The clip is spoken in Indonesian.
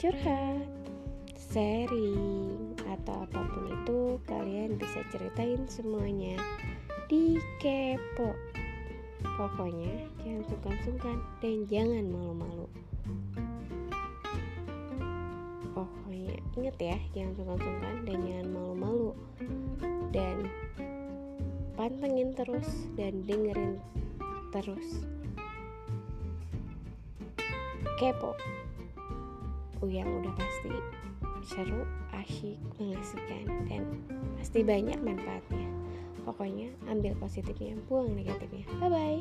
curhat, sharing, atau apa pun itu kalian bisa ceritain semuanya di kepo. Pokoknya jangan sungkan-sungkan dan jangan malu-malu. Pokoknya inget ya, jangan sungkan-sungkan dan jangan malu-malu. Dan pantengin terus dan dengerin terus. Kepo. Yang udah pasti seru, asyik, mengasihkan dan pasti banyak manfaatnya. Pokoknya ambil positifnya, buang negatifnya. Bye bye.